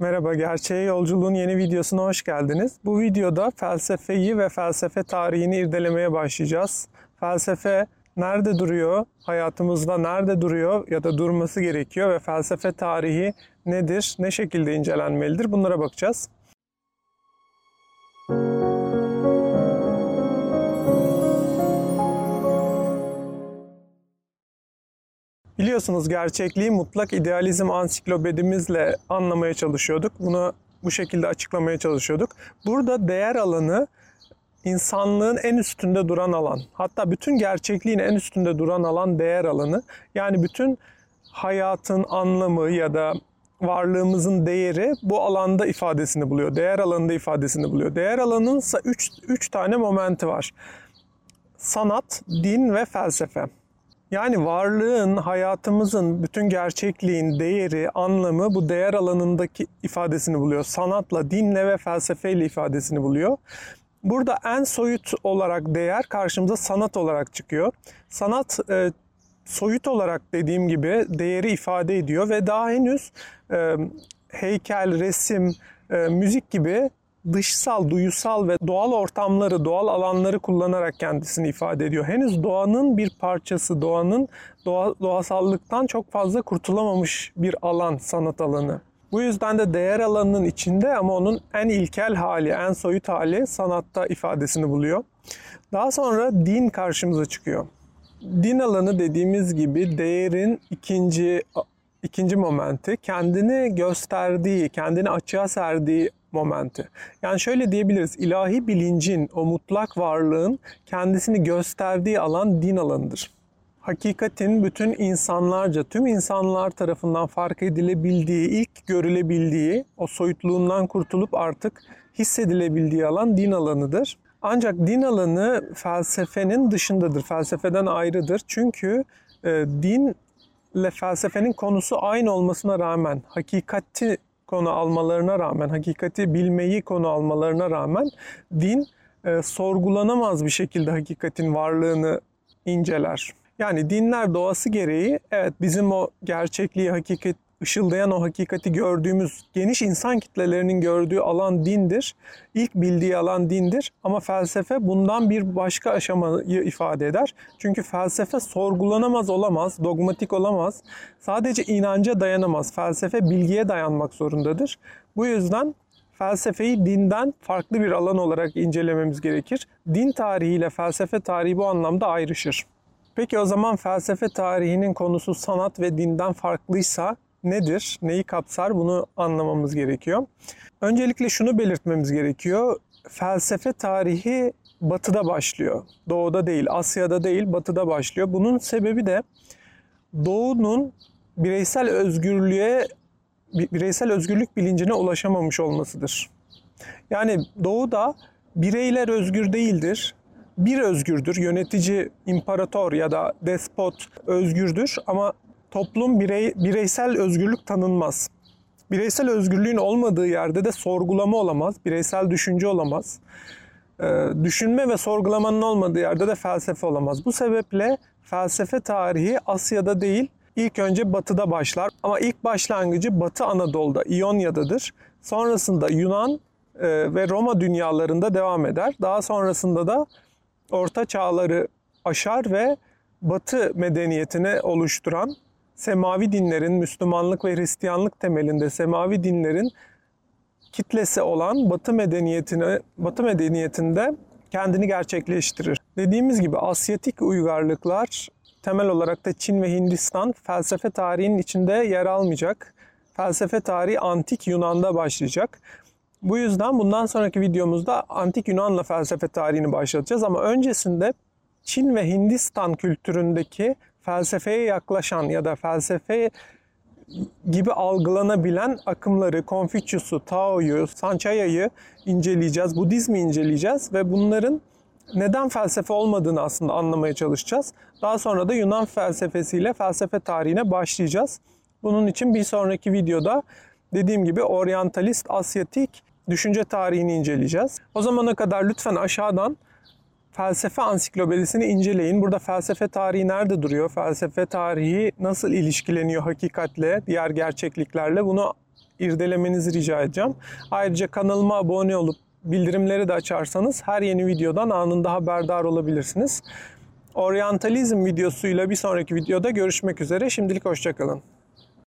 Merhaba, Gerçeğe Yolculuğun yeni videosuna hoş geldiniz. Bu videoda felsefeyi ve felsefe tarihini irdelemeye başlayacağız. Felsefe nerede duruyor, hayatımızda nerede duruyor ya da durması gerekiyor ve felsefe tarihi nedir, ne şekilde incelenmelidir bunlara bakacağız. Biliyorsunuz gerçekliği mutlak idealizm ansiklopedimizle anlamaya çalışıyorduk. Bunu bu şekilde açıklamaya çalışıyorduk. Burada değer alanı insanlığın en üstünde duran alan. Hatta bütün gerçekliğin en üstünde duran alan değer alanı. Yani bütün hayatın anlamı ya da varlığımızın değeri bu alanda ifadesini buluyor. Değer alanında ifadesini buluyor. Değer alanının ise 3 tane momenti var. Sanat, din ve felsefe. Yani varlığın, hayatımızın, bütün gerçekliğin değeri, anlamı bu değer alanındaki ifadesini buluyor. Sanatla, dinle ve felsefeyle ifadesini buluyor. Burada en soyut olarak değer karşımıza sanat olarak çıkıyor. Sanat e, soyut olarak dediğim gibi değeri ifade ediyor ve daha henüz e, heykel, resim, e, müzik gibi dışsal, duyusal ve doğal ortamları, doğal alanları kullanarak kendisini ifade ediyor. Henüz doğanın bir parçası, doğanın doğa, doğasallıktan çok fazla kurtulamamış bir alan, sanat alanı. Bu yüzden de değer alanının içinde ama onun en ilkel hali, en soyut hali sanatta ifadesini buluyor. Daha sonra din karşımıza çıkıyor. Din alanı dediğimiz gibi değerin ikinci ikinci momenti kendini gösterdiği, kendini açığa serdiği momenti. Yani şöyle diyebiliriz. ilahi bilincin, o mutlak varlığın kendisini gösterdiği alan din alanıdır. Hakikatin bütün insanlarca, tüm insanlar tarafından fark edilebildiği, ilk görülebildiği, o soyutluğundan kurtulup artık hissedilebildiği alan din alanıdır. Ancak din alanı felsefenin dışındadır, felsefeden ayrıdır. Çünkü e, din ile felsefenin konusu aynı olmasına rağmen, hakikati konu almalarına rağmen, hakikati bilmeyi konu almalarına rağmen din e, sorgulanamaz bir şekilde hakikatin varlığını inceler. Yani dinler doğası gereği evet bizim o gerçekliği, hakikat, ışıldayan o hakikati gördüğümüz geniş insan kitlelerinin gördüğü alan dindir. İlk bildiği alan dindir ama felsefe bundan bir başka aşamayı ifade eder. Çünkü felsefe sorgulanamaz olamaz, dogmatik olamaz. Sadece inanca dayanamaz. Felsefe bilgiye dayanmak zorundadır. Bu yüzden felsefeyi dinden farklı bir alan olarak incelememiz gerekir. Din tarihiyle felsefe tarihi bu anlamda ayrışır. Peki o zaman felsefe tarihinin konusu sanat ve dinden farklıysa nedir, neyi kapsar bunu anlamamız gerekiyor. Öncelikle şunu belirtmemiz gerekiyor. Felsefe tarihi batıda başlıyor. Doğuda değil, Asya'da değil, batıda başlıyor. Bunun sebebi de doğunun bireysel özgürlüğe bireysel özgürlük bilincine ulaşamamış olmasıdır. Yani doğuda bireyler özgür değildir. Bir özgürdür. Yönetici, imparator ya da despot özgürdür ama toplum birey, bireysel özgürlük tanınmaz. Bireysel özgürlüğün olmadığı yerde de sorgulama olamaz, bireysel düşünce olamaz. Ee, düşünme ve sorgulamanın olmadığı yerde de felsefe olamaz. Bu sebeple felsefe tarihi Asya'da değil, ilk önce Batı'da başlar. Ama ilk başlangıcı Batı Anadolu'da, İonya'dadır. Sonrasında Yunan e, ve Roma dünyalarında devam eder. Daha sonrasında da Orta Çağları aşar ve Batı medeniyetini oluşturan semavi dinlerin, Müslümanlık ve Hristiyanlık temelinde semavi dinlerin kitlesi olan Batı medeniyetine, Batı medeniyetinde kendini gerçekleştirir. Dediğimiz gibi Asyatik uygarlıklar temel olarak da Çin ve Hindistan felsefe tarihinin içinde yer almayacak. Felsefe tarihi antik Yunan'da başlayacak. Bu yüzden bundan sonraki videomuzda antik Yunan'la felsefe tarihini başlatacağız ama öncesinde Çin ve Hindistan kültüründeki felsefeye yaklaşan ya da felsefe gibi algılanabilen akımları, Konfüçyüs'ü, Tao'yu, Sanchaya'yı inceleyeceğiz, Budizmi inceleyeceğiz ve bunların neden felsefe olmadığını aslında anlamaya çalışacağız. Daha sonra da Yunan felsefesiyle felsefe tarihine başlayacağız. Bunun için bir sonraki videoda dediğim gibi oryantalist, asyatik düşünce tarihini inceleyeceğiz. O zamana kadar lütfen aşağıdan felsefe ansiklopedisini inceleyin. Burada felsefe tarihi nerede duruyor? Felsefe tarihi nasıl ilişkileniyor hakikatle, diğer gerçekliklerle? Bunu irdelemenizi rica edeceğim. Ayrıca kanalıma abone olup bildirimleri de açarsanız her yeni videodan anında haberdar olabilirsiniz. Oryantalizm videosuyla bir sonraki videoda görüşmek üzere. Şimdilik hoşçakalın.